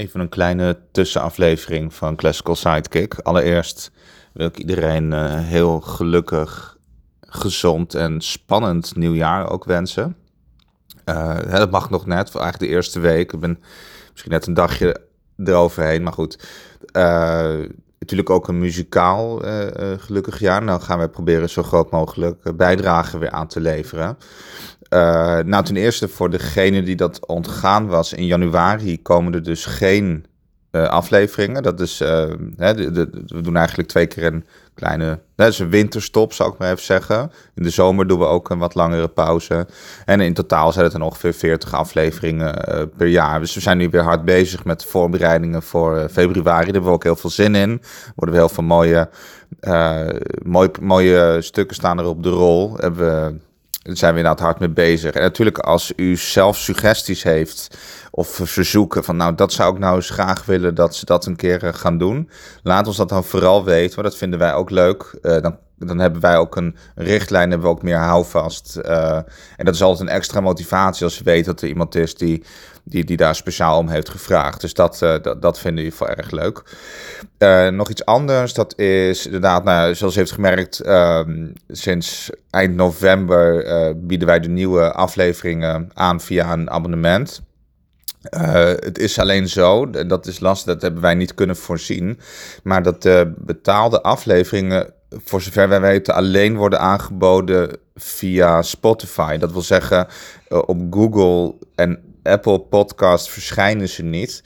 Even een kleine tussenaflevering van Classical Sidekick. Allereerst wil ik iedereen uh, heel gelukkig, gezond en spannend nieuwjaar ook wensen. Uh, dat mag nog net, eigenlijk de eerste week. Ik ben misschien net een dagje eroverheen, maar goed. Uh, natuurlijk ook een muzikaal gelukkig jaar. Nou gaan we proberen zo groot mogelijk bijdrage weer aan te leveren. Uh, nou, ten eerste voor degene die dat ontgaan was. In januari komen er dus geen uh, afleveringen. Dat is, uh, hè, de, de, we doen eigenlijk twee keer een kleine, dat is een winterstop, zou ik maar even zeggen. In de zomer doen we ook een wat langere pauze. En in totaal zijn het dan ongeveer 40 afleveringen per jaar. Dus we zijn nu weer hard bezig met voorbereidingen voor februari. Daar hebben we ook heel veel zin in. Er worden heel veel mooie, mooie, mooie stukken staan er op de rol. Hebben we daar zijn we inderdaad hard mee bezig. En natuurlijk als u zelf suggesties heeft of verzoeken van nou dat zou ik nou eens graag willen dat ze dat een keer eh, gaan doen. Laat ons dat dan vooral weten, want dat vinden wij ook leuk. Uh, dan dan hebben wij ook een richtlijn, hebben we ook meer houvast. Uh, en dat is altijd een extra motivatie als we weten dat er iemand is die, die, die daar speciaal om heeft gevraagd. Dus dat, uh, dat, dat vinden we erg leuk. Uh, nog iets anders, dat is inderdaad, nou, zoals u heeft gemerkt, ehm, sinds eind november bieden wij de nieuwe afleveringen aan via een abonnement. Het is alleen zo, dat is lastig, dat hebben wij niet kunnen voorzien, maar dat de betaalde afleveringen voor zover wij weten, alleen worden aangeboden via Spotify. Dat wil zeggen, eh, op Google en Apple Podcast verschijnen ze niet.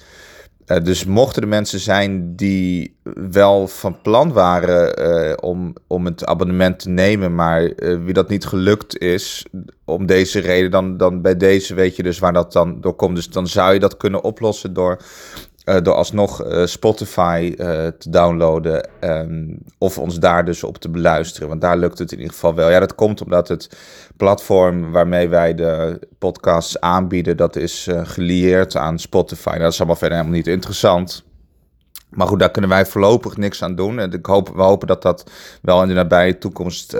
Uh, dus mochten er mensen zijn die wel van plan waren uh, om, om het abonnement te nemen, maar wie dat niet gelukt is om deze reden, dan, dan bij deze weet je dus waar dat dan door komt. Dus dan zou je dat kunnen oplossen door uh, door alsnog uh, Spotify uh, te downloaden um, of ons daar dus op te beluisteren. Want daar lukt het in ieder geval wel. Ja, dat komt omdat het platform waarmee wij de podcasts aanbieden, dat is gelieerd aan Spotify. Nou, dat is allemaal verder helemaal niet interessant. Maar goed, daar kunnen wij voorlopig niks aan doen. En ik hoop, we hopen dat dat wel in de nabije toekomst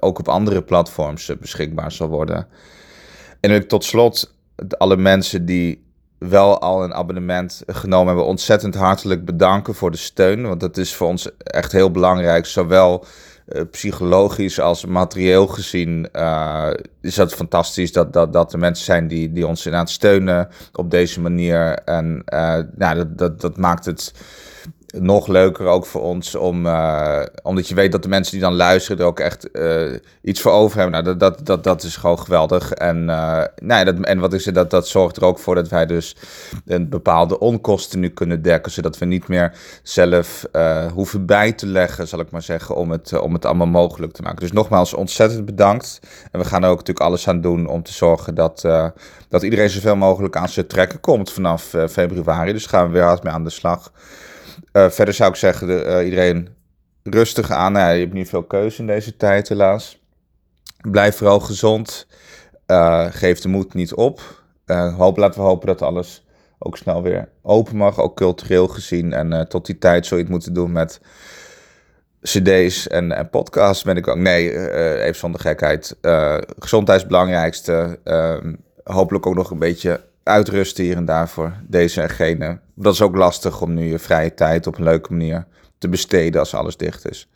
ook op andere platforms beschikbaar zal worden. En tot slot, alle mensen die wel al een abonnement genomen hebben, ontzettend hartelijk bedanken voor de steun. Want dat is voor ons echt heel belangrijk. Zowel uh, psychologisch als materieel gezien uh, is dat fantastisch dat, dat, dat er mensen zijn die, die ons inderdaad steunen op deze manier. En uh, nou, dat, dat, dat maakt het nog leuker ook voor ons om, uh, omdat je weet dat de mensen die dan luisteren er ook echt uh, iets voor over hebben. Nou, dat, dat, dat, dat is gewoon geweldig. En, uh, nou ja, dat, en wat is het, dat, dat zorgt er ook voor dat wij dus een bepaalde onkosten nu kunnen dekken, zodat we niet meer zelf hoeven bij te leggen, zal ik maar zeggen, om het, om het allemaal mogelijk te maken. Dus nogmaals, ontzettend bedankt. En we gaan er ook natuurlijk alles aan doen om te zorgen dat, dat iedereen zoveel mogelijk aan zijn trekken komt vanaf februari. Dus gaan we weer hard mee aan de slag. Uh, verder zou ik zeggen, de, uh, iedereen rustig aan. Nou, je hebt niet veel keuze in deze tijd, helaas. Blijf vooral gezond. Uh, geef de moed niet op. hoop, laten we hopen dat alles ook snel weer open mag, ook cultureel gezien. En tot die tijd zul je het moeten doen met cd's en, en podcasts. Ben ik ook. Nee, even zonder gekheid. gezondheid is het belangrijkste. Ehm, hopelijk ook nog een beetje uitrusten hier en daar voor deze en gene. Dat is ook lastig om nu je vrije tijd op een leuke manier te besteden als alles dicht is.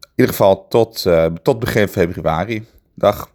In ieder geval tot, uh, tot begin februari. Dag.